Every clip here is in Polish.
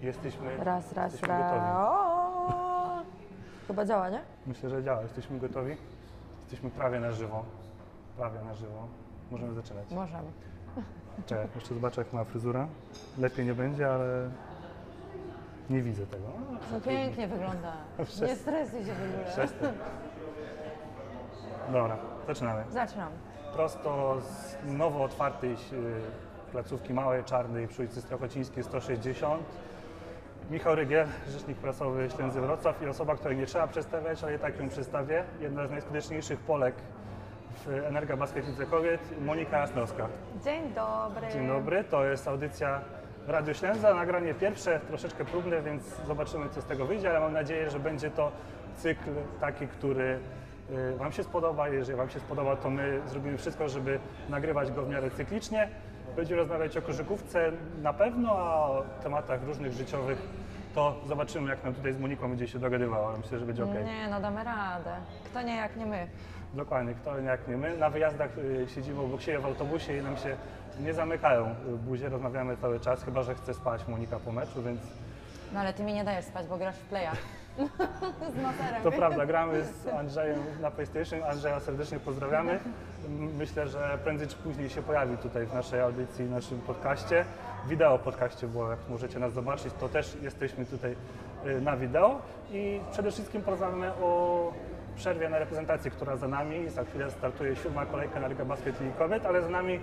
Jesteśmy, Raz, raz, jesteśmy raz. gotowi. O! Chyba działa, nie? Myślę, że działa. Jesteśmy gotowi. Jesteśmy prawie na żywo. Prawie na żywo. Możemy zaczynać. Możemy. Czekaj, jeszcze zobaczę jak ma fryzura. Lepiej nie będzie, ale nie widzę tego. No pięknie wygląda. Nie stresuj się w ogóle. Przestań. Dobra, zaczynamy. Zaczynam. Prosto z nowo otwartej y, placówki małej, czarnej przy ulicy Strachocińskiej 160. Michał Rygiel, rzecznik prasowy Ślęzy Wrocław i osoba, której nie trzeba przedstawiać, ale i tak ją przedstawię. Jedna z najskuteczniejszych Polek w Energa Basket Kobiet, Monika Jasnowska. Dzień dobry. Dzień dobry, to jest audycja Radio Ślęza, nagranie pierwsze, troszeczkę próbne, więc zobaczymy co z tego wyjdzie, ale mam nadzieję, że będzie to cykl taki, który y, Wam się spodoba. Jeżeli Wam się spodoba, to my zrobimy wszystko, żeby nagrywać go w miarę cyklicznie. Będziemy rozmawiać o koszykówce na pewno, a o tematach różnych życiowych to zobaczymy, jak nam tutaj z Moniką będzie się dogadywała. Myślę, że będzie ok. Nie, no damy radę. Kto nie jak nie my. Dokładnie, kto jak nie my. Na wyjazdach y, siedzimy obok siebie w autobusie i nam się nie zamykają y, buzie, rozmawiamy cały czas, chyba że chce spać Monika po meczu, więc No ale ty mi nie dajesz spać, bo grasz w playa. Z maserem. to prawda, gramy z Andrzejem na PlayStation. Andrzeja serdecznie pozdrawiamy. Myślę, że prędzej czy później się pojawi tutaj w naszej audycji, w naszym podcaście. Wideo podcaście, bo jak możecie nas zobaczyć, to też jesteśmy tutaj y, na wideo. I przede wszystkim porozmawiamy o przerwie na reprezentację, która za nami. Za chwilę startuje siódma kolejka na Liga Basket Ligi Kobiet, ale za nami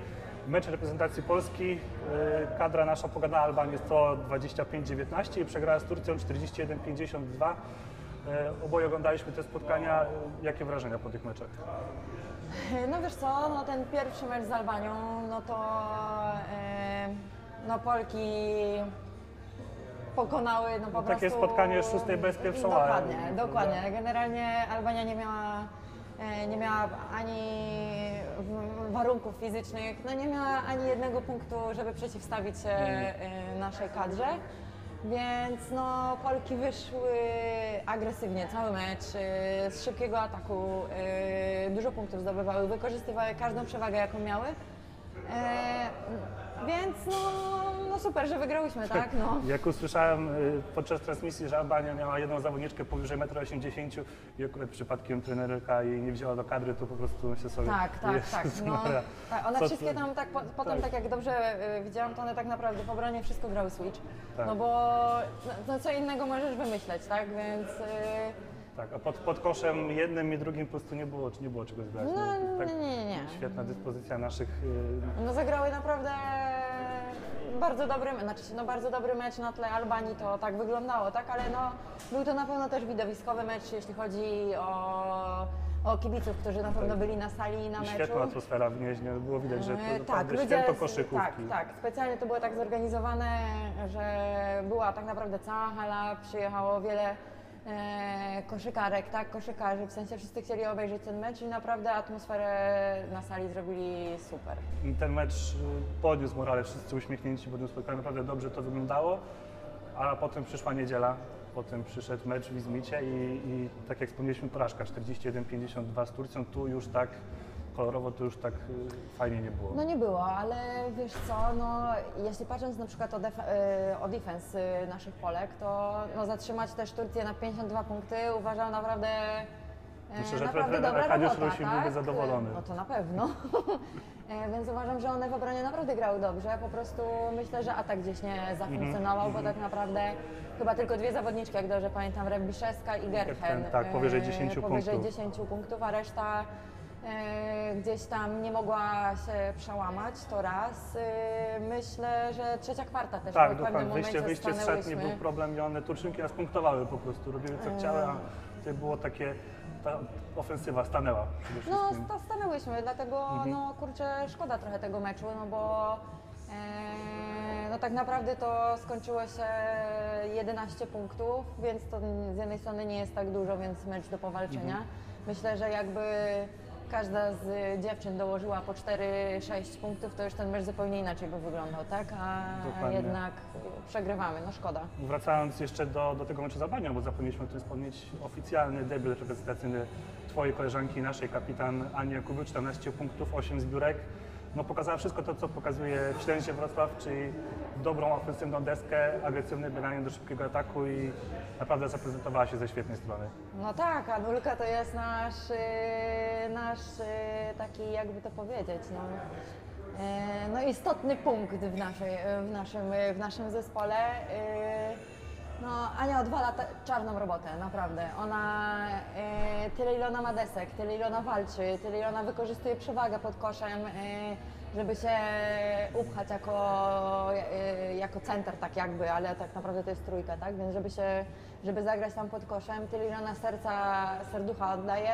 mecz reprezentacji Polski. Y, Kadra nasza pogadała Albanię 125-19 i przegrała z Turcją 41-52. E, Oboje oglądaliśmy te spotkania. E, Jakie wrażenia po tych meczach? No wiesz co, no ten pierwszy mecz z Albanią, no to e, no Polki pokonały, no po takie prostu... spotkanie szóstej bez pierwszą. Dokładnie, dokładnie. Generalnie Albania nie miała, e, nie miała ani warunków fizycznych, no nie miała ani jednego punktu, żeby przeciwstawić się e, naszej kadrze. Więc no, Polki wyszły agresywnie cały mecz, e, z szybkiego ataku, e, dużo punktów zdobywały, wykorzystywały każdą przewagę, jaką miały. E, więc no, no super, że wygrałyśmy, tak? No. Jak usłyszałem y, podczas transmisji, że Albania miała jedną zawodniczkę powyżej 1,80 m i akurat przypadkiem trenerka jej nie wzięła do kadry, to po prostu myślę sobie... Tak, tak, Jezus tak. No, Maria, tak one co wszystkie tam tak, po, potem Tak. tak jak dobrze y, widziałam, to one tak naprawdę w obronie wszystko grały switch. Tak. No bo no, no co innego możesz wymyśleć, tak? Więc y, Tak, a pod, pod koszem jednym i drugim po prostu nie było, nie było czego zgrać. no tak, nie, nie, nie. Świetna dyspozycja naszych y, No zagrały naprawdę bardzo dobry, znaczy no bardzo dobry mecz na tle Albanii, to tak wyglądało, tak? Ale no był to na pewno też widowiskowy mecz, jeśli chodzi o, o kibiców, którzy na pewno byli na sali na meczu. świetna atmosfera w Gnieźnie. Było widać, że to E, ludzie święto z- koszykówki. Tak, tak. Specjalnie to było tak zorganizowane, że była tak naprawdę cała hala, przyjechało wiele e, koszykarek, tak, koszykarzy, w sensie wszyscy chcieli obejrzeć ten mecz i naprawdę atmosferę na sali zrobili super. Ten mecz y, podniósł morale, wszyscy uśmiechnięci, podniósł spotkanie, naprawdę dobrze to wyglądało, a potem przyszła niedziela, potem przyszedł mecz w Izmicie i, i tak jak wspomnieliśmy, porażka 41-52 z Turcją, tu już tak kolorowo, to już tak y, fajnie nie było. No nie było, ale wiesz co, no jeśli patrząc na przykład o, def- e, o defense e, naszych Polek, to no, zatrzymać też Turcję na 52 punkty uważam naprawdę e, Myślę, że naprawdę dobra Arkadiusz robota, Rusin tak? byłby zadowolony. No to na pewno. E, Więc uważam, że one w obronie naprawdę grały dobrze. Po prostu myślę, że atak gdzieś nie zafunkcjonował, bo tak naprawdę chyba tylko dwie zawodniczki, jak dobrze pamiętam, Rebiszewska i Gerchen. Tak, powyżej e, 10 Powyżej punktów. 10 punktów, a reszta e, gdzieś tam nie mogła się przełamać, to raz. E, Myślę, że trzecia kwarta też Tak, w pewnym Wyjście, wyjście z szatni był problem i one Turczynki nas punktowały po prostu, robiły co chciały, a tutaj było takie, ta ofensywa stanęła No, sta- stanęłyśmy, dlatego Mhm. no kurczę, szkoda trochę tego meczu, no bo e, no tak naprawdę to skończyło się 11 punktów, więc to z jednej strony nie jest tak dużo, więc mecz do powalczenia. Mhm. Myślę, że jakby każda z dziewczyn dołożyła po 4-6 punktów, to już ten mecz zupełnie inaczej by wyglądał, tak? A Dokładnie. jednak przegrywamy, no szkoda. Wracając jeszcze do, do tego meczu z Albanią, bo zapomnieliśmy o tym wspomnieć, oficjalny debiut reprezentacyjny Twojej koleżanki, naszej kapitan Ani Jakubiuk, 14 punktów, 8 zbiórek. No, pokazała wszystko to, co pokazuje w Ślęzie Wrocław, czyli dobrą ofensywną deskę, agresywne bieganie do szybkiego ataku i naprawdę zaprezentowała się ze świetnej strony. No tak, Anulka to jest nasz, y, nasz y, taki, jakby to powiedzieć, no, y, no istotny punkt w, naszej, w, naszym, w naszym zespole. No, Ania odwala czarną robotę, naprawdę. Ona y, tyle ile ona ma desek, tyle ile ona walczy, tyle ile ona wykorzystuje przewagę pod koszem, y, żeby się upchać jako, y, jako center tak jakby, ale tak naprawdę to jest trójka, tak? Więc żeby się, żeby zagrać tam pod koszem, tyle ile ona serca, serducha oddaje,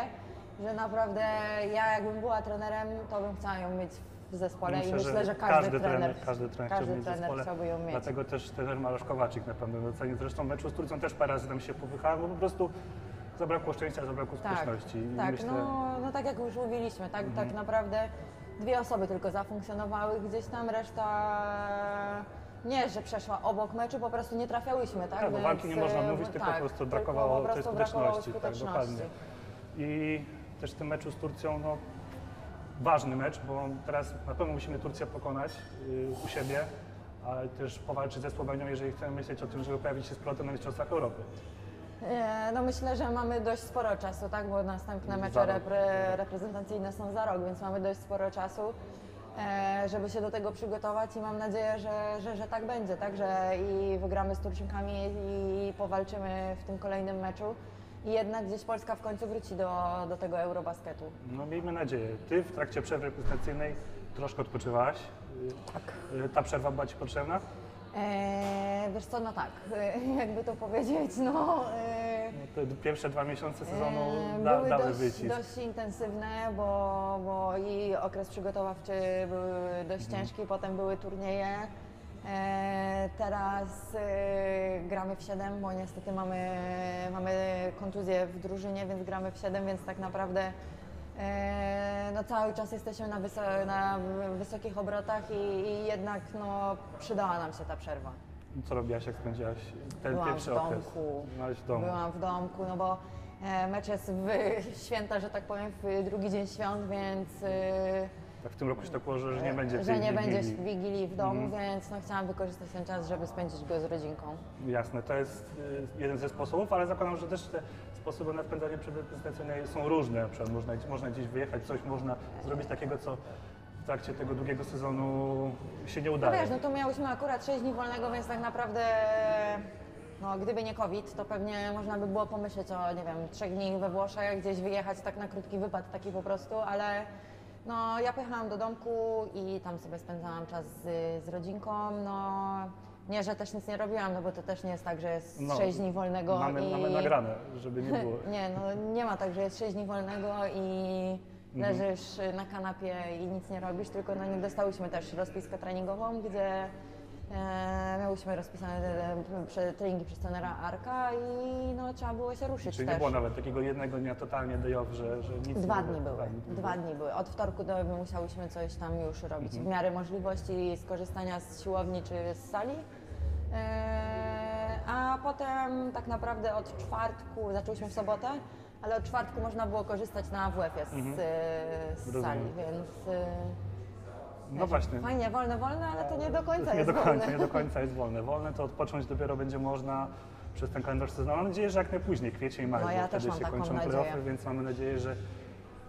że naprawdę ja jakbym była trenerem, to bym chciała ją mieć w zespole i myślę, że każdy, trener, każdy trener, każdy chciałby mieć w trener zespole. chciałby ją mieć. Dlatego też trener Marosz Kowaczyk na pewno doceni. Zresztą w meczu z Turcją też parę razy tam się popychała, bo po prostu zabrakło szczęścia, zabrakło Tak, skuteczności. Tak myślę, Mhm. no, no tak jak już mówiliśmy, tak, tak naprawdę dwie osoby tylko zafunkcjonowały gdzieś tam, reszta nie, że przeszła obok meczu, po prostu nie trafiałyśmy, tak? Tak, Więc, walki nie można e, mówić, tylko tak, po prostu brakowało po tej prostu brakowało skuteczności. Tak, skuteczności. dokładnie. I też w tym meczu z Turcją, no, ważny mecz, bo teraz na pewno musimy Turcję pokonać y, u siebie, ale też powalczyć ze Słowenią, jeżeli chcemy myśleć o tym, żeby pojawić się z na Mistrzostwach Europy. E, No myślę, że mamy dość sporo czasu, tak? Bo następne mecze repre, reprezentacyjne są za rok, więc mamy dość sporo czasu, e, żeby się do tego przygotować i mam nadzieję, że, że, że tak będzie, tak? Że i wygramy z Turczykami i powalczymy w tym kolejnym meczu. I jednak gdzieś Polska w końcu wróci do, do tego Eurobasketu. No miejmy nadzieję. Ty w trakcie przerwy reprezentacyjnej troszkę odpoczywałaś. Tak. Y, Ta przerwa była Ci potrzebna? E, wiesz co, no tak, e, jakby to powiedzieć, no... E, No, te pierwsze dwa miesiące sezonu E, da, były dały dość, wycisk. dość intensywne, bo, bo i okres przygotowawczy był dość Mhm. ciężki, potem były turnieje. E, teraz e, gramy w 7, bo niestety mamy, mamy kontuzję w drużynie, więc gramy w 7, więc tak naprawdę e, no, cały czas jesteśmy na, na wysokich obrotach i, i jednak no, przydała nam się ta przerwa. Co robiłaś, jak spędziłaś ten Byłam pierwszy w okres? domku. Byłaś w domu. Byłam w domku, no bo mecz jest w święta, że tak powiem, w drugi dzień świąt, więc w tym roku się tak ułożyło, że nie będzie że tej nie będzie wigilii. Mhm. wigilii w domu, więc no, chciałam wykorzystać ten czas, żeby spędzić go z rodzinką. Jasne, to jest y, jeden ze sposobów, ale zakładam, że też te sposoby na spędzanie przerwy reprezentacyjnej są różne. Na przykład można, można gdzieś wyjechać, coś można zrobić takiego, co w trakcie tego długiego sezonu się nie No udaje. wiesz, no tu miałyśmy akurat 6 dni wolnego, więc tak naprawdę no, gdyby nie COVID, to pewnie można by było pomyśleć o, nie wiem, trzech dni we Włoszech, gdzieś wyjechać tak na krótki wypad taki po prostu, ale no, ja pojechałam do domku i tam sobie spędzałam czas z, z rodzinką, no nie, że też nic nie robiłam, no bo to też nie jest tak, że jest No, 6 dni wolnego Mamy, i... mamy nagrane, żeby nie było. Nie, no nie ma tak, że jest 6 dni wolnego i Mhm. leżysz na kanapie i nic nie robisz, tylko no nie dostałyśmy też rozpiskę treningową, gdzie e, miałyśmy rozpisane e, prze, treningi przez trenera Arka i no trzeba było się ruszyć Czyli też. nie było nawet takiego jednego dnia totalnie day off, że, że nic Dwa nie dni były. Dwa dni były. Dwa dni były. Od wtorku do musiałyśmy coś tam już robić w miarę możliwości skorzystania z siłowni czy z sali. E, a potem tak naprawdę od czwartku, zaczęłyśmy w sobotę, ale od czwartku można było korzystać na WF-ie z, e, z Rozumiem. sali, więc e, No właśnie. fajnie, wolne, wolne, ale to nie do końca nie jest do końca, wolne. nie do końca jest wolne. Wolne to odpocząć dopiero będzie można przez ten kalendarz sezonu. Mam nadzieję, że jak najpóźniej, kwiecień, maj, No ja wtedy się kończą playoffy, więc mamy nadzieję, że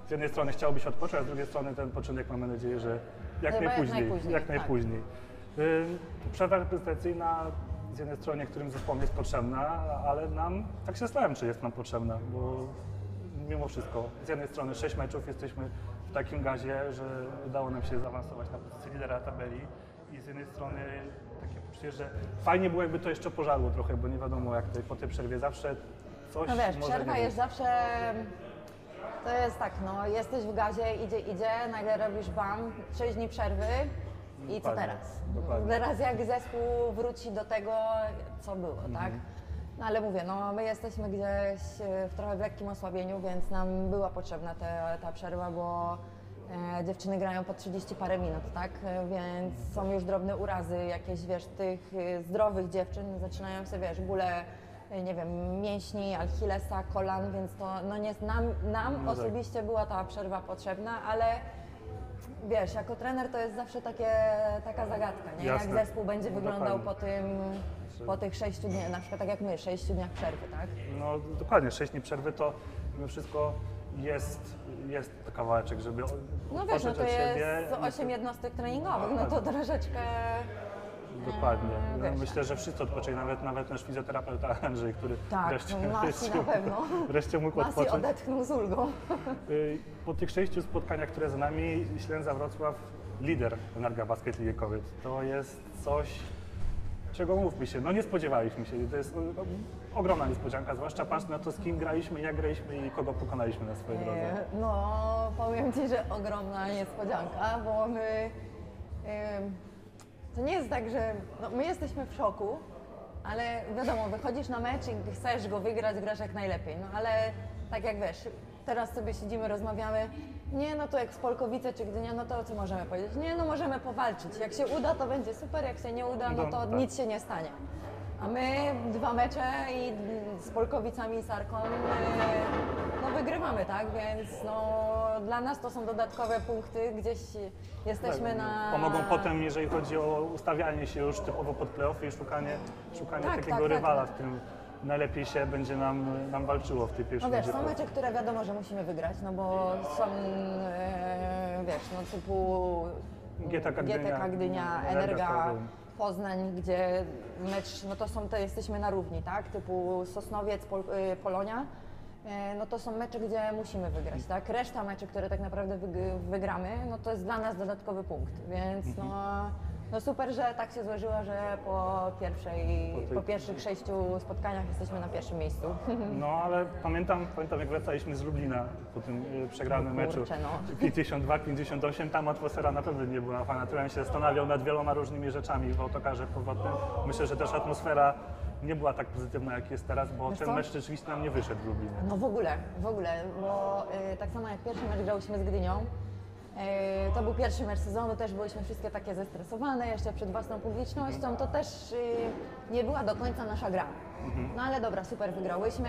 z jednej strony chciałoby się odpocząć, a z drugiej strony ten początek mamy nadzieję, że jak Chyba jak najpóźniej. najpóźniej, jak tak. najpóźniej. Y, Przerwa reprezentacyjna z jednej strony niektórym zespołom jest potrzebna, ale nam, tak się zastanawiam, czy jest nam potrzebna, bo mimo wszystko, z jednej strony 6 meczów jesteśmy takim gazie, że udało nam się zaawansować na pozycję lidera tabeli i z jednej strony takie poczucie, że fajnie było jakby to jeszcze pożarło trochę, bo nie wiadomo jak tutaj po tej przerwie zawsze coś No wiesz, może przerwa nie jest być. zawsze. To jest tak, no jesteś w gazie, idzie, idzie, nagle robisz bam, 6 dni przerwy i co Dokładnie, teraz? dokładnie. Teraz jak zespół wróci do tego, co było, Mhm. tak? No ale mówię, no my jesteśmy gdzieś e, w trochę w lekkim osłabieniu, więc nam była potrzebna te, ta przerwa, bo e, dziewczyny grają po 30 parę minut, tak? E, Więc są już drobne urazy jakieś, wiesz, tych e, zdrowych dziewczyn, zaczynają się, wiesz, bóle e, nie wiem, mięśni, Achillesa, kolan, więc to no nie, nam, nam No tak. osobiście była ta przerwa potrzebna, ale wiesz, jako trener to jest zawsze takie, taka zagadka, nie? Jasne. Jak zespół będzie No, wyglądał po tym, po tych sześciu dniach, na przykład tak jak my, sześciu dniach przerwy, tak? No dokładnie, 6 dni przerwy to mimo wszystko jest, jest kawałeczek, żeby No wiesz, no odpocząć to od siebie. jest osiem jednostek treningowych, no to troszeczkę... Dokładnie. Eee, No, wiesz. myślę, że wszyscy odpoczęli, nawet, nawet nasz fizjoterapeuta Andrzej, który Tak, wreszcie, no Masi wreszcie, na pewno. wreszcie mógł Masi odpocząć. odetchnął z ulgą. Y, Po tych sześciu spotkaniach, które za nami, Ślęza Wrocław, lider Energa Basket Ligi Kobiet. To jest coś, czego mówmy się, no nie spodziewaliśmy się. To jest no, ogromna niespodzianka, zwłaszcza patrz na to, z kim graliśmy, jak graliśmy i kogo pokonaliśmy na swojej drodze. No, powiem Ci, że ogromna niespodzianka, bo my... To nie jest tak, że... No, my jesteśmy w szoku, ale wiadomo, wychodzisz na mecz i chcesz go wygrać, grasz jak najlepiej, no ale tak jak wiesz, teraz sobie siedzimy, rozmawiamy, nie, no to jak z Polkowice czy Gdynia, no to co możemy powiedzieć? Nie, no możemy powalczyć, jak się uda, to będzie super, jak się nie uda, no No, to tak. nic się nie stanie. A my dwa mecze i z Polkowicami i Sarką e, no wygrywamy, tak? Więc no, dla nas to są dodatkowe punkty, gdzieś jesteśmy Tak, na... Pomogą potem, jeżeli chodzi o ustawianie się już typowo pod playoffy i szukanie, szukanie Tak, takiego tak, tak, rywala, w tym najlepiej się będzie nam, nam walczyło w tej pierwszej No wiesz, są mecze, które wiadomo, że musimy wygrać, no bo są, e, wiesz, no typu GTK Gdynia, GTK Gdynia, Energa. Poznań, gdzie mecz, no to są, to jesteśmy na równi, tak, typu Sosnowiec, Pol, y, Polonia, e, no to są mecze, gdzie musimy wygrać, tak. Reszta meczy, które tak naprawdę wyg- wygramy, no to jest dla nas dodatkowy punkt, więc Mhm. no, no super, że tak się złożyło, że po pierwszej, Po tej- po pierwszych sześciu spotkaniach jesteśmy na pierwszym miejscu. No ale pamiętam, pamiętam jak wracaliśmy z Lublina po tym y, przegranym No meczu no. 52-58, tam atmosfera na pewno nie była fajna. Tyle się zastanawiał nad wieloma różnymi rzeczami w autokarze powrotnym. Myślę, że też atmosfera nie była tak pozytywna jak jest teraz, bo Wiesz ten co? mecz rzeczywiście nam nie wyszedł w Lublinie. No w ogóle, w ogóle, bo y, tak samo jak pierwszy mecz grałyśmy z Gdynią, to był pierwszy mecz sezonu, też byliśmy wszystkie takie zestresowane, jeszcze przed własną publicznością, to też y, nie była do końca nasza gra. No ale dobra, super, wygrałyśmy,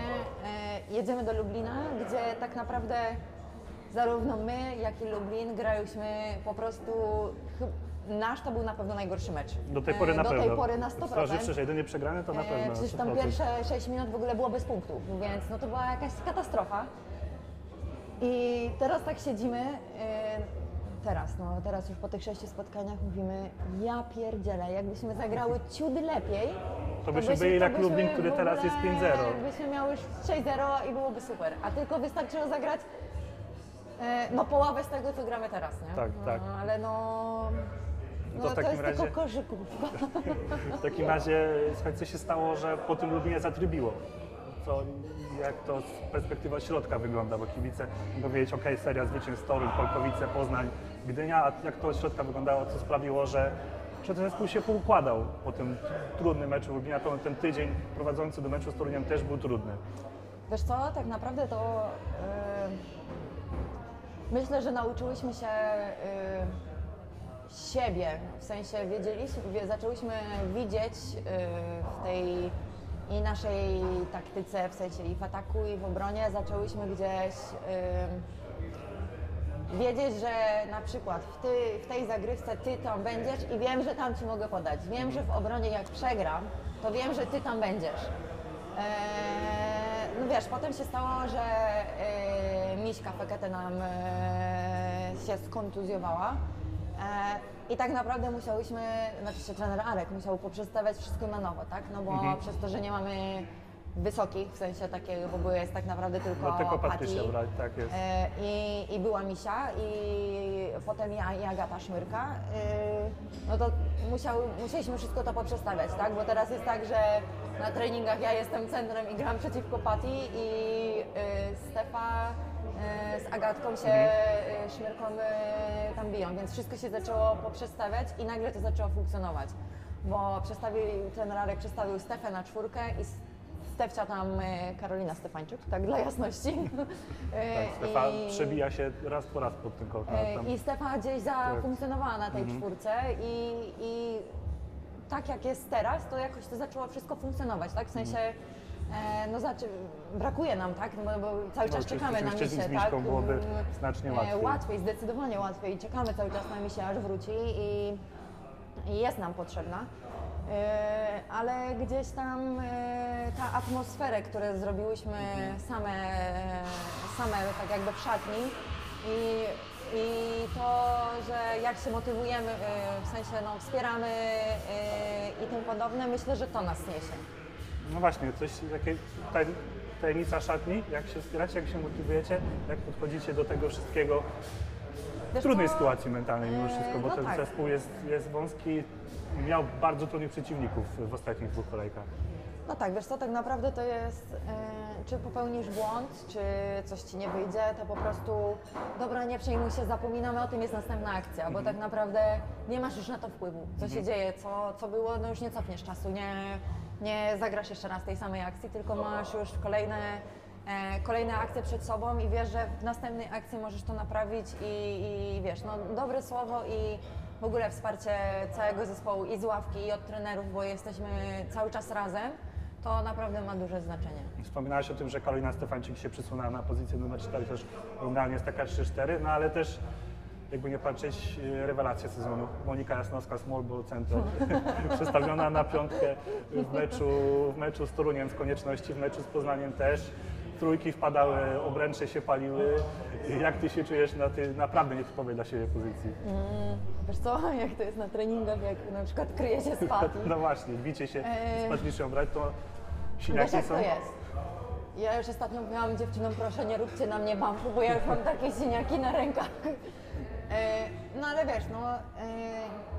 y, jedziemy do Lublina, gdzie tak naprawdę zarówno my, jak i Lublin grałyśmy po prostu, nasz to był na pewno najgorszy mecz. Do tej pory Y, na do pewno. tej pory na 100%. Zważywszy, że jedynie przegrany, to na E, pewno. Przecież tam 100%. pierwsze 6 minut w ogóle było bez punktów, więc no to była jakaś katastrofa. I teraz tak siedzimy, e, teraz, no teraz już po tych sześciu spotkaniach mówimy, ja pierdzielę, jakbyśmy zagrały ciut lepiej, To byśmy byli jak byśmy Lublin, który teraz jest 5-0. Byśmy miały już 6-0 i byłoby super, a tylko wystarczyło zagrać e, no połowę z tego, co gramy teraz, nie? Tak, tak. No, ale no, no to to, w takim jest razie- tylko koszykówka. W takim razie, słuchajcie, co się stało, że po tym Lublinie zatrybiło? Co, jak to z perspektywy od środka wygląda, bo kibice mogą wiedzieć, ok, seria zwycięstw Toruń, Polkowice, Poznań, Gdynia, a jak to od środka wyglądało, co sprawiło, że, że ten zespół się poukładał po tym trudnym meczu Lublina, to ten tydzień prowadzący do meczu z Toruniem też był trudny. Wiesz co, tak naprawdę to y, myślę, że nauczyłyśmy się y, siebie, w sensie wiedzieliśmy, wie, zaczęłyśmy widzieć y, w tej i naszej taktyce, w sensie i w ataku, i w obronie, zaczęłyśmy gdzieś y, wiedzieć, że na przykład w, ty, w tej zagrywce ty tam będziesz i wiem, że tam ci mogę podać. Wiem, że w obronie jak przegram, to wiem, że ty tam będziesz. Eee, no wiesz, potem się stało, że e, Miśka Fekete nam e, się skontuzjowała. E, I tak naprawdę musiałyśmy, znaczy się trener Arek musiał poprzestawiać wszystko na nowo, tak? No bo przez to, że nie mamy wysokich, w sensie takiego, bo jest tak naprawdę tylko No tylko Patty. Patrycja brać, tak jest. E, I, I była Misia i potem ja i Agata Szmyrka. E, No to musiał, musieliśmy wszystko to poprzestawiać, tak? Bo teraz jest tak, że na treningach ja jestem centrem i gram przeciwko Pati i e, Stefa z Agatką się e, Szmyrką e, tam biją, więc wszystko się zaczęło poprzestawiać i nagle to zaczęło funkcjonować. Bo przestawił, trener Arek przestawił Stefę na czwórkę i Stefcia tam e, Karolina Stefańczuk, tak dla jasności. E, Tak, Stefa i- przebija się raz po raz pod tym kołem. e, I Stefa gdzieś zafunkcjonowała na tej Mhm. czwórce i, i tak jak jest teraz, to jakoś to zaczęło wszystko funkcjonować, tak? W sensie E, no znaczy, brakuje nam, tak? No, bo cały czas No, czekamy na z misję, Miśką tak? byłoby Mm, znacznie e, łatwiej. Łatwiej, zdecydowanie łatwiej. Czekamy cały czas na misję, aż wróci i, i jest nam potrzebna. E, ale gdzieś tam e, ta atmosferę, którą zrobiłyśmy same, same tak jakby w szatni i, i to, że jak się motywujemy, e, w sensie no, wspieramy e, i tym podobne, myślę, że to nas niesie. No właśnie, coś takiej taj, tajemnica szatni, jak się wspieracie, jak się motywujecie, jak podchodzicie do tego wszystkiego w trudnej sytuacji mentalnej mimo Eee, wszystko, bo no ten tak. zespół jest, jest wąski i miał bardzo trudnych przeciwników w ostatnich dwóch kolejkach. No tak, wiesz co, tak naprawdę to jest, e, czy popełnisz błąd, czy coś ci nie wyjdzie, to po prostu, dobra, nie przejmuj się, zapominamy o tym, jest następna akcja, bo tak naprawdę nie masz już na to wpływu, co się dzieje, co, co było, no już nie cofniesz czasu, nie, nie zagrasz jeszcze raz tej samej akcji, tylko masz już kolejne, e, kolejne akcje przed sobą i wiesz, że w następnej akcji możesz to naprawić i, i wiesz, no dobre słowo i w ogóle wsparcie całego zespołu i z ławki i od trenerów, bo jesteśmy cały czas razem, to naprawdę ma duże znaczenie. Wspominałaś o tym, że Karolina Stefańczyk się przesunęła na pozycję numer 4, też nominalnie jest taka 3-4, no ale też jakby nie patrzeć, e, rewelacja sezonu. Monika Jasnowska, small ball center, przestawiona na piątkę w meczu, w meczu z Toruniem z konieczności, w meczu z Poznaniem też. Trójki wpadały, obręcze się paliły. Jak ty się czujesz na tej naprawdę nietypowej dla siebie pozycji? Wiesz co, jak to jest na treningach, jak na przykład kryje się spad. No właśnie, bicie się z patniczą brać, to Wiesz jak są. to jest? Ja już ostatnio mówiłam dziewczynom, proszę nie róbcie na mnie bumpu, bo ja już mam takie siniaki na rękach. E, no ale wiesz, no e,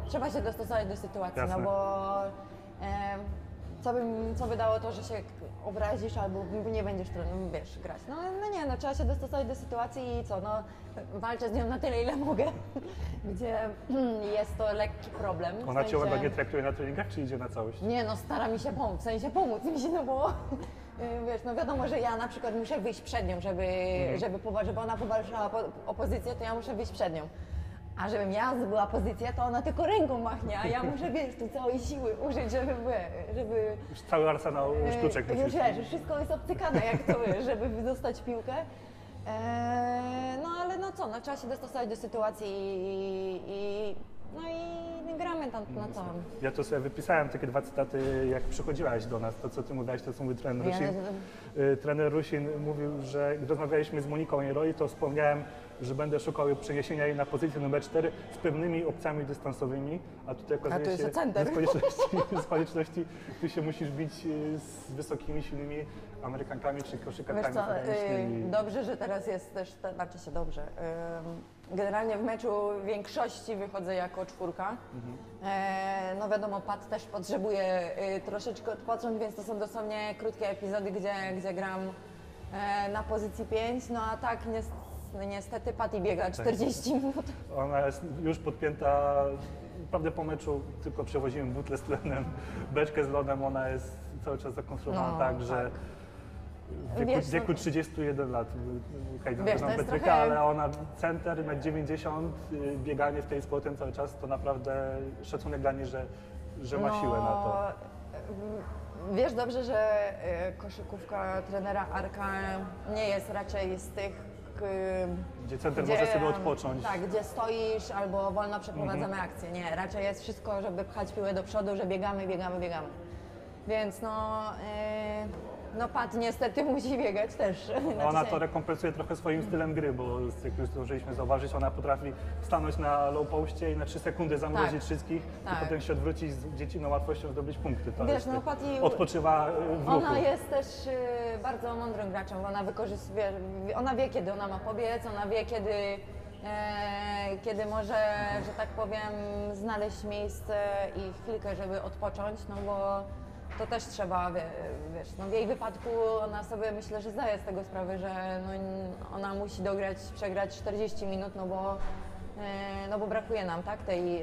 trzeba się dostosować do sytuacji, Jasne. no bo e, co, by, co by dało to, że się obrazisz albo nie będziesz no, wiesz, grać. No, no nie, no trzeba się dostosować do sytuacji i co, no walczę z nią na tyle, ile mogę, gdzie jest to lekki problem. w Ona cię sensie- traktuje na treningach, czy idzie na całość? nie no, stara mi się pomóc, w sensie pomóc mi się, no bo y, wiesz, no wiadomo, że ja na przykład muszę wyjść przed nią, żeby, żeby, powa- żeby ona powalczyła po, o pozycję, to ja muszę wyjść przed nią. A żebym ja zdobyła pozycję, to ona tylko ręką machnie, a ja muszę, wiesz, tu całej siły użyć, żeby, żeby Już cały arsenał sztuczek e, już musisz. wiesz, już wszystko jest obcykane, jak to wiesz, żeby dostać piłkę. E, no ale no co, no, trzeba się dostosować do sytuacji i, i no i gramy tam na co. Ja to sobie wypisałem takie dwa cytaty, jak przychodziłaś do nas. To, co ty mówiłaś, to co mówi trener Ja- Rusin. Y, Trener Rusin mówił, że gdy rozmawialiśmy z Moniką Jeroi, to wspomniałem, że będę szukał przeniesienia jej na pozycję numer 4 z pewnymi opcjami dystansowymi, a tutaj okazuje tu jest się, że z konieczności, z konieczności ty się musisz bić y, z wysokimi, silnymi Amerykankami czy co, zagranicznymi. y, dobrze, że teraz jest też, te- znaczy się dobrze. Generalnie w meczu w większości wychodzę jako czwórka. E, No wiadomo, Pat też potrzebuje troszeczkę odpocząć, więc to są dosłownie krótkie epizody, gdzie, gdzie gram e, na pozycji 5. No a tak nies- niestety Patty biega 40 minut. Ona jest już podpięta, naprawdę po meczu tylko przewoziłem butlę z tlenem, beczkę z lodem, ona jest cały czas zakonstruowana No, tak, że tak. w wieku, Wiesz, w wieku no- 31 lat, hej, Wiesz, znam to jest Petryka, trochę- ale ona center, metr 90, y, bieganie w tej sportem cały czas, to naprawdę szacunek dla niej, że, że ma siłę na to. No, Wiesz dobrze, że y, koszykówka trenera Arka nie jest raczej z tych, y, Gdzie center może sobie odpocząć. Tak, gdzie stoisz albo wolno przeprowadzamy Mhm. akcję. Nie, raczej jest wszystko, żeby pchać piłę do przodu, że biegamy, biegamy, biegamy. Więc no, y, no Pat niestety musi biegać też. Ona to rekompensuje trochę swoim stylem gry, bo jak już zdążyliśmy zauważyć, ona potrafi stanąć na low postie i na 3 sekundy zamrozić Tak. wszystkich Tak. i potem się odwrócić z dzieciną łatwością zdobyć punkty. To Wiesz, jest, no, Patty- odpoczywa y, w ruchu. Ona jest też y, bardzo mądrym graczem, bo ona wykorzystuje, ona wie kiedy ona ma pobiec, ona wie kiedy, e, kiedy może, że tak powiem, znaleźć miejsce i chwilkę, żeby odpocząć, no bo to też trzeba, wie, wiesz, no w jej wypadku ona sobie myślę, że zdaje z tego sprawę, że no, ona musi dograć, przegrać 40 minut, no bo, e, no bo brakuje nam, tak, tej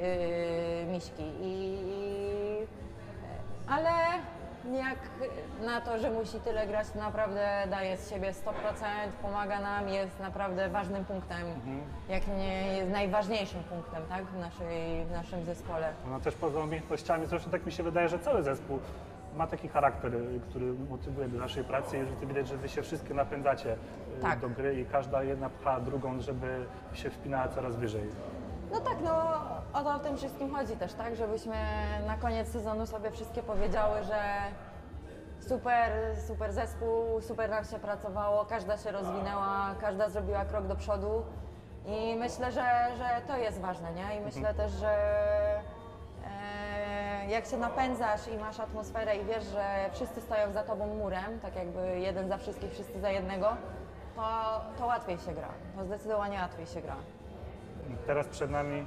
y, miśki i, i ale jak na to, że musi tyle grać, to naprawdę daje z siebie 100%, pomaga nam, jest naprawdę ważnym punktem, jak nie jest najważniejszym punktem tak, w, naszej, w naszym zespole. Ona też poza umiejętnościami, zresztą tak mi się wydaje, że cały zespół ma taki charakter, y, który motywuje do naszej pracy i że widać, że wy się wszystkie napędzacie y, Tak. do gry i każda jedna pcha drugą, żeby się wspinała coraz wyżej. No tak, no o to w tym wszystkim chodzi też, tak? Żebyśmy na koniec sezonu sobie wszystkie powiedziały, że super, super zespół, super nam się pracowało, każda się rozwinęła, każda zrobiła krok do przodu i myślę, że, że to jest ważne, nie? I myślę też, że e, jak się napędzasz i masz atmosferę i wiesz, że wszyscy stoją za tobą murem, tak jakby jeden za wszystkich, wszyscy za jednego, to, to łatwiej się gra, to zdecydowanie łatwiej się gra. Teraz przed nami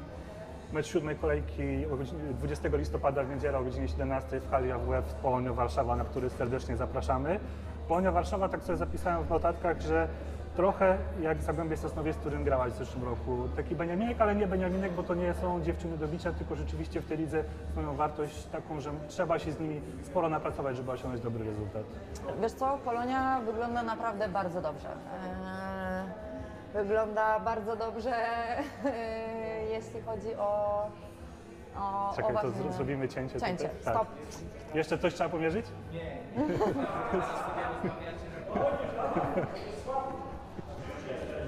mecz siódmej kolejki o godzinie 20 listopada w niedzielę o godzinie 17 w hali AWF z Polonią Warszawa, na który serdecznie zapraszamy. Polonia Warszawa, tak sobie zapisałem w notatkach, że trochę jak Zagłębie Sosnowiec, z którym grałaś w zeszłym roku. Taki Beniaminek, ale nie Beniaminek, bo to nie są dziewczyny do bicia, tylko rzeczywiście w tej lidze mają wartość taką, że trzeba się z nimi sporo napracować, żeby osiągnąć dobry rezultat. Wiesz co, Polonia wygląda naprawdę bardzo dobrze. Eee, Wygląda bardzo dobrze, jeśli chodzi o. o Czekaj, o to właśnie- zro- zrobimy cięcie. Cięcie, tutaj? Tak. stop. Jeszcze coś trzeba pomierzyć?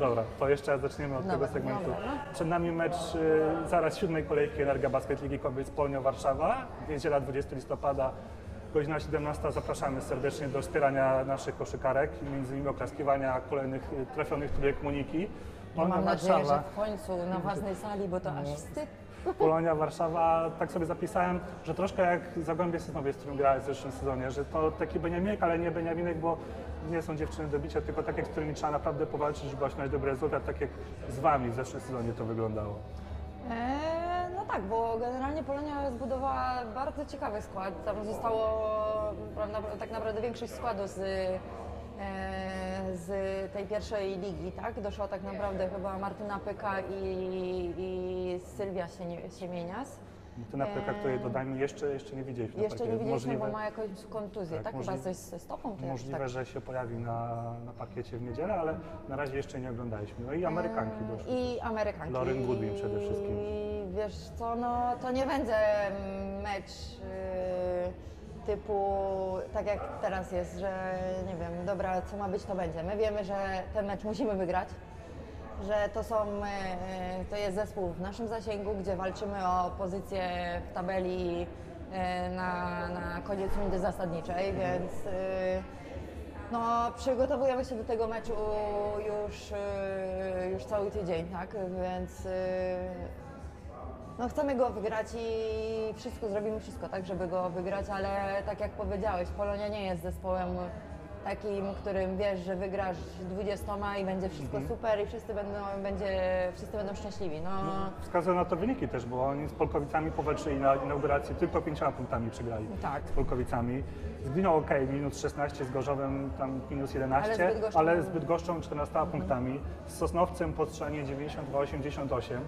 Dobra, to jeszcze raz zaczniemy od tego segmentu. no. Przed nami mecz y, zaraz siódmej kolejki Energia Basket Ligi Kobiet z Polnią Warszawa. Niedziela 20 listopada, godzina 17. Zapraszamy serdecznie do wspierania naszych koszykarek, między innymi oklaskiwania kolejnych y, trafionych trójek Moniki. Polonia mam nadzieję, że w końcu na własnej sali, bo to aż wstyd. Polonia Warszawa, tak sobie zapisałem, że troszkę jak Zagłębie Synowie, z którym grałem w zeszłym sezonie, że to taki Beniaminek, ale nie Beniaminek, bo nie są dziewczyny do bicia, tylko takie, z którymi trzeba naprawdę powalczyć, żeby osiągnąć dobry rezultat, tak jak z Wami w zeszłym sezonie to wyglądało. Eee, no tak, bo generalnie Polonia zbudowała bardzo ciekawy skład. Tam zostało prawda, tak naprawdę większość składu z, e, z tej pierwszej ligi, tak? Doszła tak naprawdę chyba Martyna Pyka i, i Sylwia Siemienias. Ty na przykład, której dodajmy, jeszcze, jeszcze nie widzieliśmy. Jeszcze nie widzieliśmy, możliwe, bo ma jakąś kontuzję, Tak, tak? możli- Chyba coś ze stopą czy jakoś możliwe tak. że się pojawi na, na pakiecie w niedzielę, ale na razie jeszcze nie oglądaliśmy. No i Amerykanki doszły. I Amerykanki. Lauren Goodwin przede wszystkim. I wiesz co, no to nie będzie mecz y, typu tak jak teraz jest, że nie wiem, dobra, co ma być, to będzie. My wiemy, że ten mecz musimy wygrać, że to są, y, to jest zespół w naszym zasięgu, gdzie walczymy o pozycję w tabeli y, na, na koniec rundy zasadniczej, więc no, przygotowujemy się do tego meczu już, już cały tydzień, tak? Więc no, chcemy go wygrać i wszystko, zrobimy wszystko, tak, żeby go wygrać, ale tak jak powiedziałeś, Polonia nie jest zespołem takim, którym wiesz, że wygrasz 20 i będzie wszystko super i wszyscy będą, będzie, wszyscy będą szczęśliwi. No, Wskazują na to wyniki też, bo oni z Polkowicami powalczyli na inauguracji, tylko pięcioma punktami przegrali Tak. z Polkowicami. Z Gminą ok, minus 16, z Gorzowem tam minus 11, Ale z Bydgoszczą- ale z Bydgoszczą 14 punktami, z Sosnowcem po strzanie 92-88.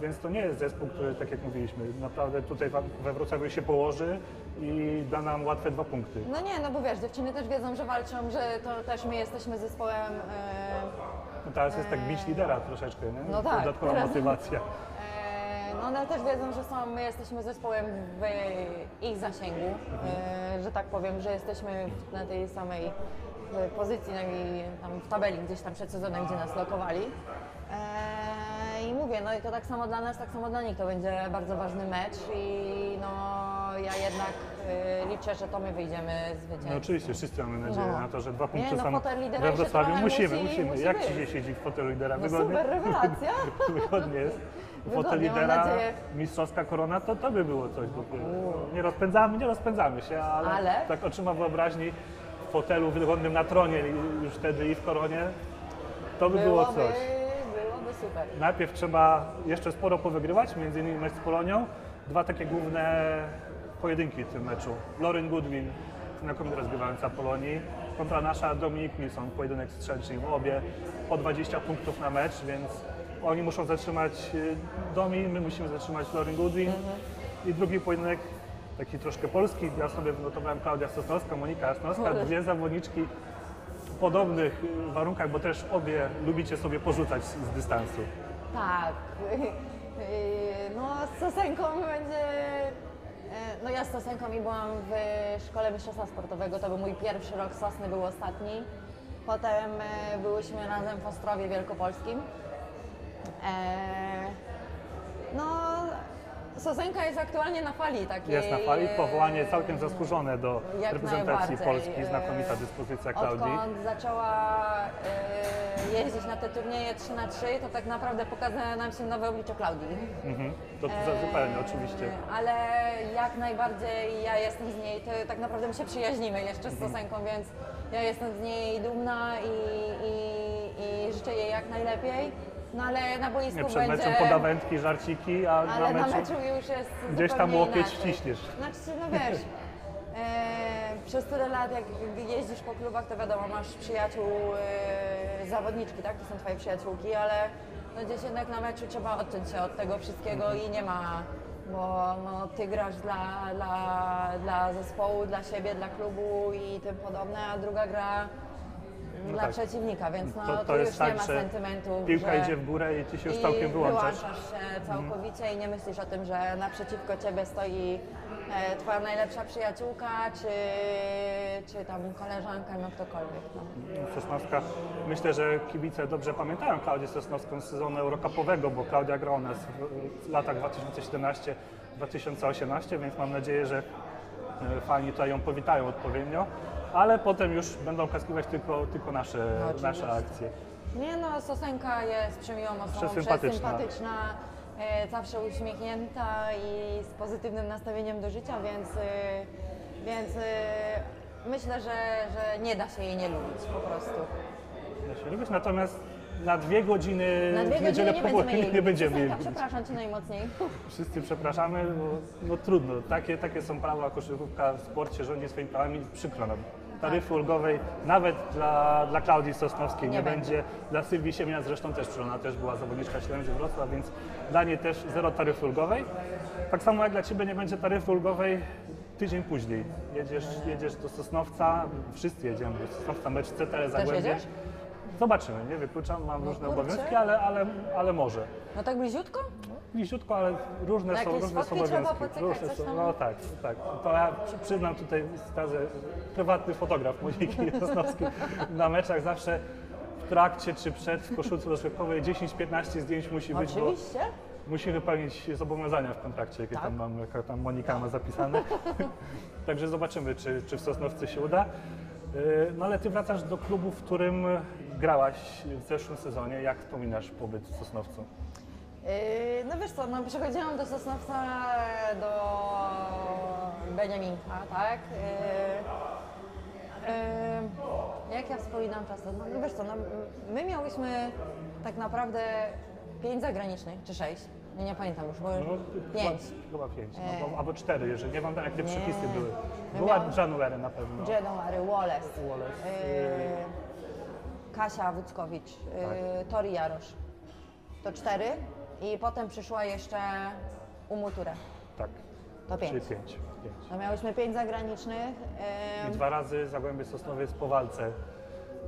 Więc to nie jest zespół, który, tak jak mówiliśmy, naprawdę tutaj we Wrocławiu się położy i da nam łatwe dwa punkty. no nie, no bo wiesz, dziewczyny też wiedzą, że walczą, że to też my jesteśmy zespołem e, No teraz jest tak bić lidera troszeczkę, nie? No tak, Dodatkowa teraz- motywacja. E, No one też wiedzą, że są, my jesteśmy zespołem w ich zasięgu, e, że tak powiem, że jesteśmy na tej samej e, pozycji, no i tam w tabeli gdzieś tam przed sezonem, gdzie nas lokowali. I mówię, no i to tak samo dla nas, tak samo dla nich to będzie bardzo ważny mecz i no ja jednak e, liczę, że to my wyjdziemy zwycięzcy. No oczywiście, wszyscy mamy nadzieję No. na to, że dwa Nie, punkty no, są fotel lidera we się Wrocławiu. trochę Musimy, musi- musimy. musi Jak być. ci się siedzi w fotelu lidera? No Wygodnie? super rewelacja. Wygodnie jest. Fotel Wygodnie, mam lidera, nadzieję. mistrzowska korona, to to by było coś. Nie rozpędzamy, nie rozpędzamy się, ale, Ale? tak oczyma wyobraźni w fotelu wygodnym na tronie i już wtedy i w koronie, to by było Byłoby, coś. Super. Najpierw trzeba jeszcze sporo powygrywać, między innymi mecz z Polonią. Dwa takie główne pojedynki w tym meczu. Lauren Goodwin, znakomita rozgrywająca Polonii, kontra nasza Dominik Milson, pojedynek strzelczy w obie po 20 punktów na mecz, więc oni muszą zatrzymać y, Domi, my musimy zatrzymać Lauren Goodwin. I drugi pojedynek, taki troszkę polski, ja sobie wynotowałem Klaudia Sosnowska, Monika Jasnowska, dwie zawodniczki podobnych warunkach, bo też obie lubicie sobie porzucać z dystansu. Tak. No z Sosenką będzie no ja z Sosenkami byłam w szkole mistrzostwa sportowego, to był mój pierwszy rok, Sosny był ostatni. Potem e, byłyśmy razem w Ostrowie Wielkopolskim. E, no, Sosenka jest aktualnie na fali takiej. Jest na fali, e, powołanie całkiem zasłużone do jak reprezentacji. Polski, E, znakomita dyspozycja Klaudii. Odkąd zaczęła e, jeździć na te turnieje 3 na 3 to tak naprawdę pokazuje nam się nowe oblicze Klaudii. Mhm. To, to zupełnie, oczywiście. Ale jak najbardziej ja jestem z niej, to tak naprawdę my się przyjaźnimy jeszcze Mhm. z Sosenką, więc ja jestem z niej dumna i, i, i życzę jej jak najlepiej. No ale na boisku Nie przed będzie... meczem podawędki, żarciki, a Ale na na meczu, meczu już jest gdzieś tam łokieć inaczej. wciśniesz. Znaczy, no wiesz, e, przez tyle lat jak jeździsz po klubach, to wiadomo, masz przyjaciół, e, zawodniczki, tak? To są twoje przyjaciółki, ale no gdzieś jednak na meczu trzeba odciąć się od tego wszystkiego i nie ma, bo no, ty grasz dla, dla, dla zespołu, dla siebie, dla klubu i tym podobne, a druga gra dla tak. przeciwnika, więc no, To- to, już tak, nie ma że sentymentów. Piłka że... idzie w górę i ty się już całkiem wyłączasz. wyłączasz się całkowicie i nie myślisz o tym, że naprzeciwko ciebie stoi e, twoja najlepsza przyjaciółka, czy, czy tam koleżanka, no ktokolwiek. No. Sosnowska. Myślę, że kibice dobrze pamiętają Klaudię Sosnowską z sezonu Eurocupowego, bo Klaudia grała nas w latach 2017-2018, więc mam nadzieję, że e, fani tutaj ją powitają odpowiednio, ale potem już będą okazywać tylko, tylko nasze, No, oczywiście. nasze akcje. Nie no, Sosenka jest przemiłą osobą, Przesympatyczna. przesympatyczna, e, zawsze uśmiechnięta i z pozytywnym nastawieniem do życia, więc, e, więc e, myślę, że, że nie da się jej nie lubić po prostu. Da się lubić, natomiast na dwie godziny Na dwie w niedzielę nie po będziemy południu jej nie lubić. będziemy jej Sosenka, lubić. przepraszam Cię najmocniej. Wszyscy przepraszamy, bo no trudno. Takie, takie są prawa, koszykówka w sporcie rządzi swoimi prawami, przykro nam. Taryfy ulgowej nawet dla, dla Klaudii Sosnowskiej nie, Nie będzie. będzie. Dla Sylwii Siemienia zresztą też, przecież ona też była zawodniczka Ślęży Wrocław, więc dla niej też zero taryfy ulgowej. Tak samo jak dla Ciebie nie będzie taryfy ulgowej tydzień później. Jedziesz, jedziesz do Sosnowca, wszyscy jedziemy do Sosnowca, mecz CTR Zagłębie. Zobaczymy, nie wykluczam, mam różne obowiązki, ale, ale, ale może. No tak bliziutko? Bliziutko, ale różne Na są, jakieś różne są trzeba obowiązki. pocykać, Różne coś są, tam? no tak, tak. To ja przy- przyznam tutaj skazę, prywatny fotograf Moniki Jasnowskiej na meczach zawsze w trakcie czy przed w koszulce rozgrzewkowej 10-15 zdjęć musi być, bo Oczywiście. musi wypełnić zobowiązania w kontrakcie, jakie Tak. tam mam, jaka tam Monika ma zapisane. Także zobaczymy, czy, czy w Sosnowcu się uda. Yy, No ale ty wracasz do klubu, w którym grałaś w zeszłym sezonie. Jak wspominasz pobyt w Sosnowcu? Yy, No wiesz co, no przechodziłam do Sosnowca, do Beniaminka, tak? Yy, yy, Jak ja wspominam czasem? No no wiesz co, no, my miałyśmy tak naprawdę pięć zagranicznych, czy sześć, nie, nie pamiętam już, bo No, pięć. Chyba, chyba pięć, E. no, bo, albo cztery, jeżeli nie pamiętam jakie Nie. przepisy były. Była miałam- January na pewno. January, Wallace, Wallace, Kasia Wuckowicz, yy, Tori Jarosz. To cztery i potem przyszła jeszcze Umuture. Tak, To czyli pięć. pięć. pięć. No miałyśmy pięć zagranicznych. I Yy, dwa razy Zagłębie Sosnowiec po walce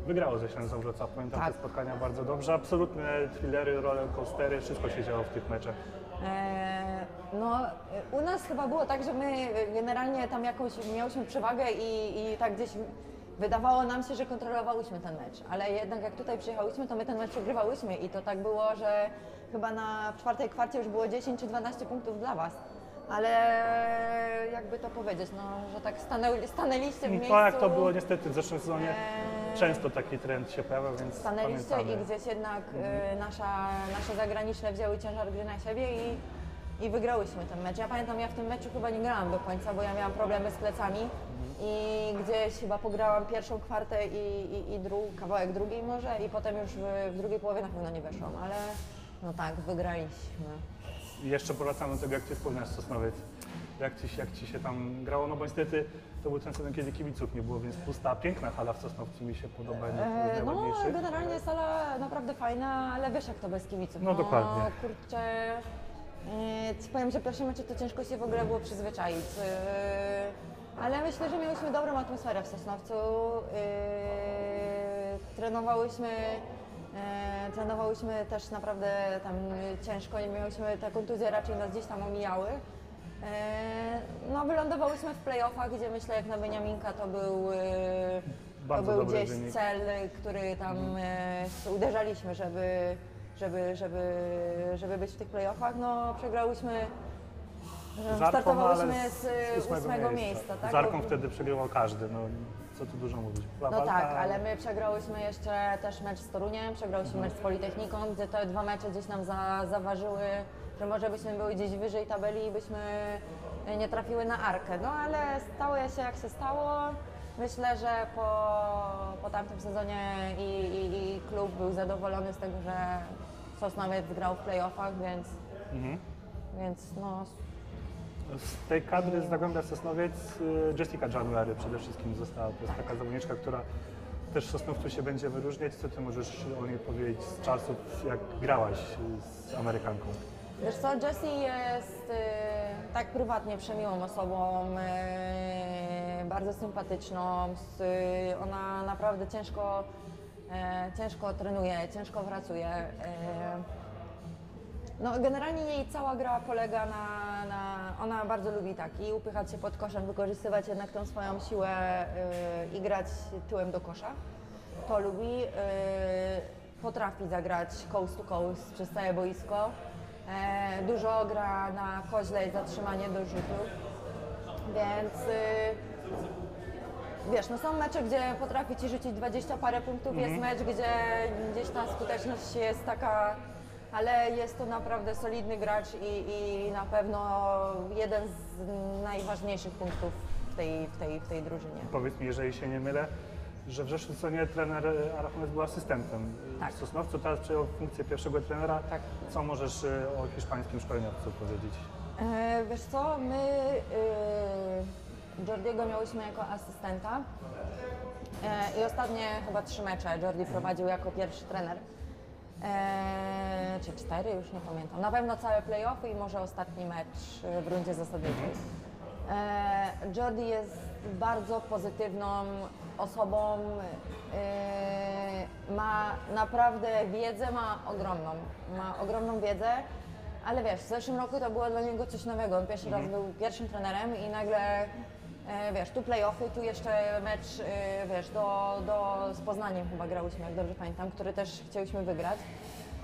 wygrało ze Ślęzą Wrocław. Pamiętam Tak. te spotkania bardzo dobrze. Absolutne thrillery, rollercoastery, wszystko się działo w tych meczach. e, no, u nas chyba było tak, że my generalnie tam jakąś miałyśmy przewagę i, i tak gdzieś wydawało nam się, że kontrolowałyśmy ten mecz, ale jednak jak tutaj przyjechałyśmy, to my ten mecz przegrywałyśmy i to tak było, że chyba na czwartej kwarcie już było 10 czy 12 punktów dla Was. Ale jakby to powiedzieć, no, że tak stanęli, stanęliście w miejscu. To jak to było niestety w zeszłym sezonie, Eee. często taki trend się pojawia, więc Stanęliście pamiętamy. i gdzieś jednak y, nasza, nasze zagraniczne wzięły ciężar gry na siebie i, i wygrałyśmy ten mecz. Ja pamiętam, ja w tym meczu chyba nie grałam do końca, bo ja miałam problemy z plecami i gdzieś chyba pograłam pierwszą kwartę i, i, i dru, kawałek drugiej może i potem już w, w drugiej połowie na pewno nie weszłam, ale no tak, wygraliśmy. I jeszcze powracamy do tego, jak Ty wspomniałeś Sosnowiec. Jak ci, się- jak ci się tam grało, no bo niestety to był ten sezon, kiedy kibiców nie było, więc pusta, piękna hala w Sosnowcu mi się podoba, jedna z E, no, najładniejszych. generalnie sala naprawdę fajna, ale wiesz jak to bez kibiców. No, dokładnie. Kurczę, e, ci powiem, że pierwsze mecze to ciężko się w ogóle było przyzwyczaić. E, ale myślę, że miałyśmy dobrą atmosferę w Sosnowcu. E, trenowałyśmy, e, trenowałyśmy też naprawdę tam ciężko, nie miałyśmy te kontuzje raczej nas gdzieś tam omijały. E, No, wylądowałyśmy w playoffach, gdzie myślę, jak na Beniaminka to był, e, to Bardzo był dobry gdzieś wynik. cel, który tam e, uderzaliśmy, żeby, żeby, żeby, żeby być w tych playoffach. No, przegrałyśmy, Z Arką, startowałyśmy ale z, ósmego miejsca. tak? Z Arką Bo- wtedy przegrywał każdy, no co tu dużo mówić. No walka, tak, ale my przegrałyśmy jeszcze też mecz z Toruniem, przegrałyśmy mecz z Politechniką, gdzie te dwa mecze gdzieś nam za, zaważyły, że może byśmy były gdzieś wyżej tabeli i byśmy nie trafiły na Arkę. No ale stało się jak się stało. Myślę, że po, po tamtym sezonie i, i, i klub był zadowolony z tego, że Sosnowiec grał w playoffach, więc, Mhm. więc no, Z tej kadry z Zagłębia Sosnowiec y, Jessica January przede wszystkim została. To jest taka zawodniczka, która też Sosnowcu się będzie wyróżniać. Co ty możesz o niej powiedzieć z czasów, jak grałaś z Amerykanką? Wiesz co, Jessie jest e, tak prywatnie przemiłą osobą, e, bardzo sympatyczną. Ona naprawdę ciężko, ciężko trenuje, ciężko pracuje. No, generalnie jej cała gra polega na, na. Ona bardzo lubi tak i upychać się pod koszem, wykorzystywać jednak tą swoją siłę y, i grać tyłem do kosza. To lubi. Y, potrafi zagrać coast to coast przez całe boisko. E, dużo gra na koźle i zatrzymanie do rzutu. Więc. Y, Wiesz, no są mecze, gdzie potrafi ci rzucić 20 parę punktów, jest mecz, gdzie gdzieś ta skuteczność jest taka, ale jest to naprawdę solidny gracz i, i na pewno jeden z najważniejszych punktów w tej, w tej, w tej drużynie. Powiedz mi, jeżeli się nie mylę, że w zeszłym sezonie trener Arachones był asystentem Tak. w Sosnowcu, teraz przejął funkcję pierwszego trenera. Tak. Co możesz y, o hiszpańskim szkoleniowcu powiedzieć? E, wiesz co, my y, Jordiego miałyśmy jako asystenta e, i ostatnie chyba trzy mecze Jordi prowadził jako pierwszy trener. E, czy cztery, już nie pamiętam. Na pewno całe playoffy i może ostatni mecz e, w rundzie zasadniczej. E, Jordi jest bardzo pozytywną osobą, e, ma naprawdę wiedzę, ma ogromną, ma ogromną wiedzę, ale wiesz, w zeszłym roku to było dla niego coś nowego. On pierwszy raz był pierwszym trenerem i nagle, wiesz, tu playoffy, tu jeszcze mecz, e, wiesz, do, do, z Poznaniem chyba grałyśmy, jak dobrze pamiętam, który też chcieliśmy wygrać.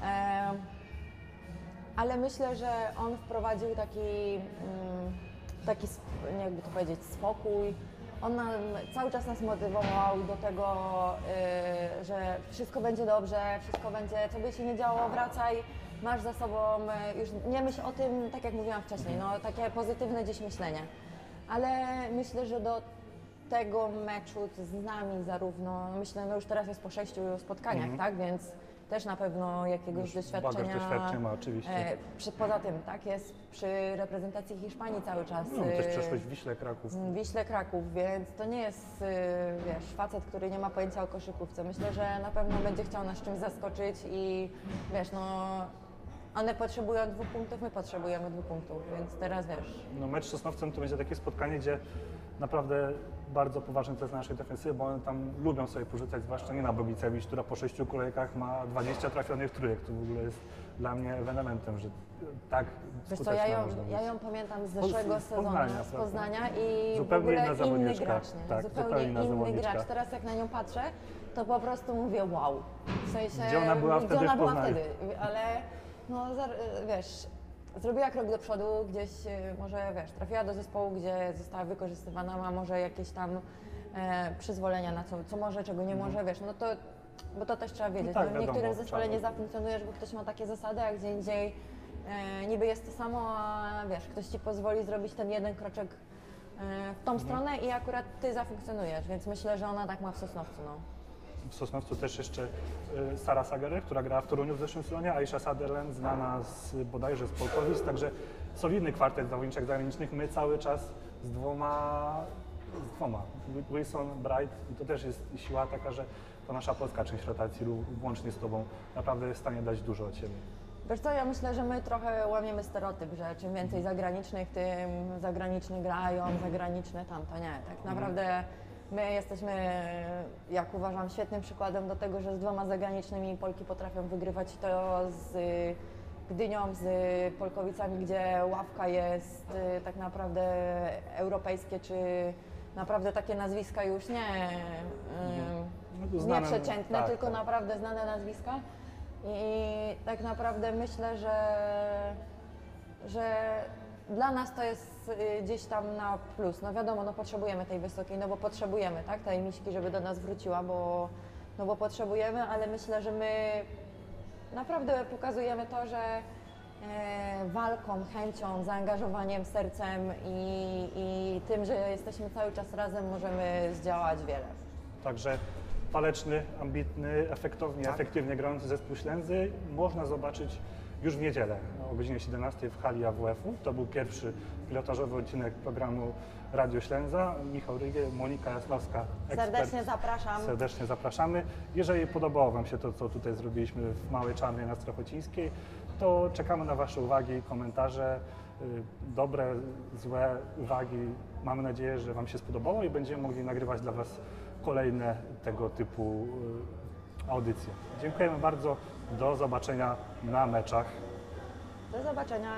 E, ale myślę, że on wprowadził taki, mm, taki jakby to powiedzieć, spokój. On nam, cały czas nas motywował do tego, że wszystko będzie dobrze, wszystko będzie, co by się nie działo, wracaj, masz za sobą, już nie myśl o tym, tak jak mówiłam wcześniej, no takie pozytywne gdzieś myślenie. Ale myślę, że do tego meczu z nami zarówno, myślę, no już teraz jest po sześciu spotkaniach, tak, więc też na pewno jakiegoś Już doświadczenia. ma, oczywiście. E, przy, poza tym, tak, jest przy reprezentacji Hiszpanii cały czas. No, też e, przeszłeś w Wiśle Kraków. Wiśle Kraków, więc to nie jest, y, wiesz, facet, który nie ma pojęcia o koszykówce. Myślę, że na pewno będzie chciał nas czymś zaskoczyć i wiesz, no one potrzebują dwóch punktów, my potrzebujemy dwóch punktów, więc teraz wiesz. No, mecz z Sosnowcem to będzie takie spotkanie, gdzie naprawdę bardzo poważny test naszej defensywy, bo one tam lubią sobie porzucać, zwłaszcza nie na Bogicewicz, która po sześciu kolejkach ma 20 trafionych trójek. To w ogóle jest dla mnie ewenementem, że tak Wiesz co, ja ją, ja ją pamiętam z zeszłego z sezonu, Poznania, z? Poznania i Zupełnie w ogóle inna inny gracz, nie? Tak, zupełnie zupełnie inna inny zawodniczka. gracz. Teraz jak na nią patrzę, to po prostu mówię wow. W sensie, Gdzie ona była gdzie wtedy ona była wtedy, ale no za- wiesz, zrobiła krok do przodu, gdzieś e, może wiesz, trafiła do zespołu, gdzie została wykorzystywana, ma może jakieś tam e, przyzwolenia na co, co może, czego nie może, wiesz, no to bo to też trzeba wiedzieć. tak, no, w wiadomo, niektórym zespole trzeba. nie zafunkcjonujesz, bo ktoś ma takie zasady, a gdzie indziej e, niby jest to samo, a wiesz, ktoś ci pozwoli zrobić ten jeden kroczek e, w tą stronę i akurat ty zafunkcjonujesz, więc myślę, że ona tak ma w Sosnowcu, no. W Sosnowcu też jeszcze y, Sara Sagery, która grała w Toruniu w zeszłym sezonie, Aisha Sutherland, znana z, bodajże z Polkowic, także solidny kwartet zawodniczek zagranicznych. My cały czas z dwoma, z dwoma, Wilson, Bright i to też jest siła taka, że to nasza polska część rotacji, włącznie z Tobą, naprawdę jest w stanie dać dużo od siebie. Wiesz co, ja myślę, że my trochę łamiemy stereotyp, że czym więcej zagranicznych, tym zagraniczni grają, zagraniczne tamto. Nie, tak naprawdę my jesteśmy, jak uważam, świetnym przykładem do tego, że z dwoma zagranicznymi Polki potrafią wygrywać i to z Gdynią, z Polkowicami, gdzie ławka jest y, tak naprawdę europejskie, czy naprawdę takie nazwiska już nie, No y, znane- nieprzeciętne, tak, tylko tak. naprawdę znane nazwiska. I tak naprawdę myślę, że, że dla nas to jest y, gdzieś tam na plus. No wiadomo, no potrzebujemy tej wysokiej, no bo potrzebujemy, tak, tej miśki, żeby do nas wróciła, bo, no bo potrzebujemy, ale myślę, że my naprawdę pokazujemy to, że e, walką, chęcią, zaangażowaniem, sercem i, i tym, że jesteśmy cały czas razem, możemy zdziałać wiele. Także waleczny, ambitny, efektownie, efektywnie grający zespół Ślęzy można zobaczyć już w niedzielę o godzinie 17 w hali AWF-u. To był pierwszy pilotażowy odcinek programu Radio Ślęza. Michał Rygiel, Monika Jaslowska, ekspert. Serdecznie zapraszam. Serdecznie zapraszamy. Jeżeli podobało Wam się to, co tutaj zrobiliśmy w Małej Czarnej na Strachocińskiej, to czekamy na Wasze uwagi, komentarze, y, dobre, złe uwagi. Mamy nadzieję, że Wam się spodobało i będziemy mogli nagrywać dla Was kolejne tego typu y, audycje. Dziękujemy bardzo. Do zobaczenia na meczach. Do zobaczenia.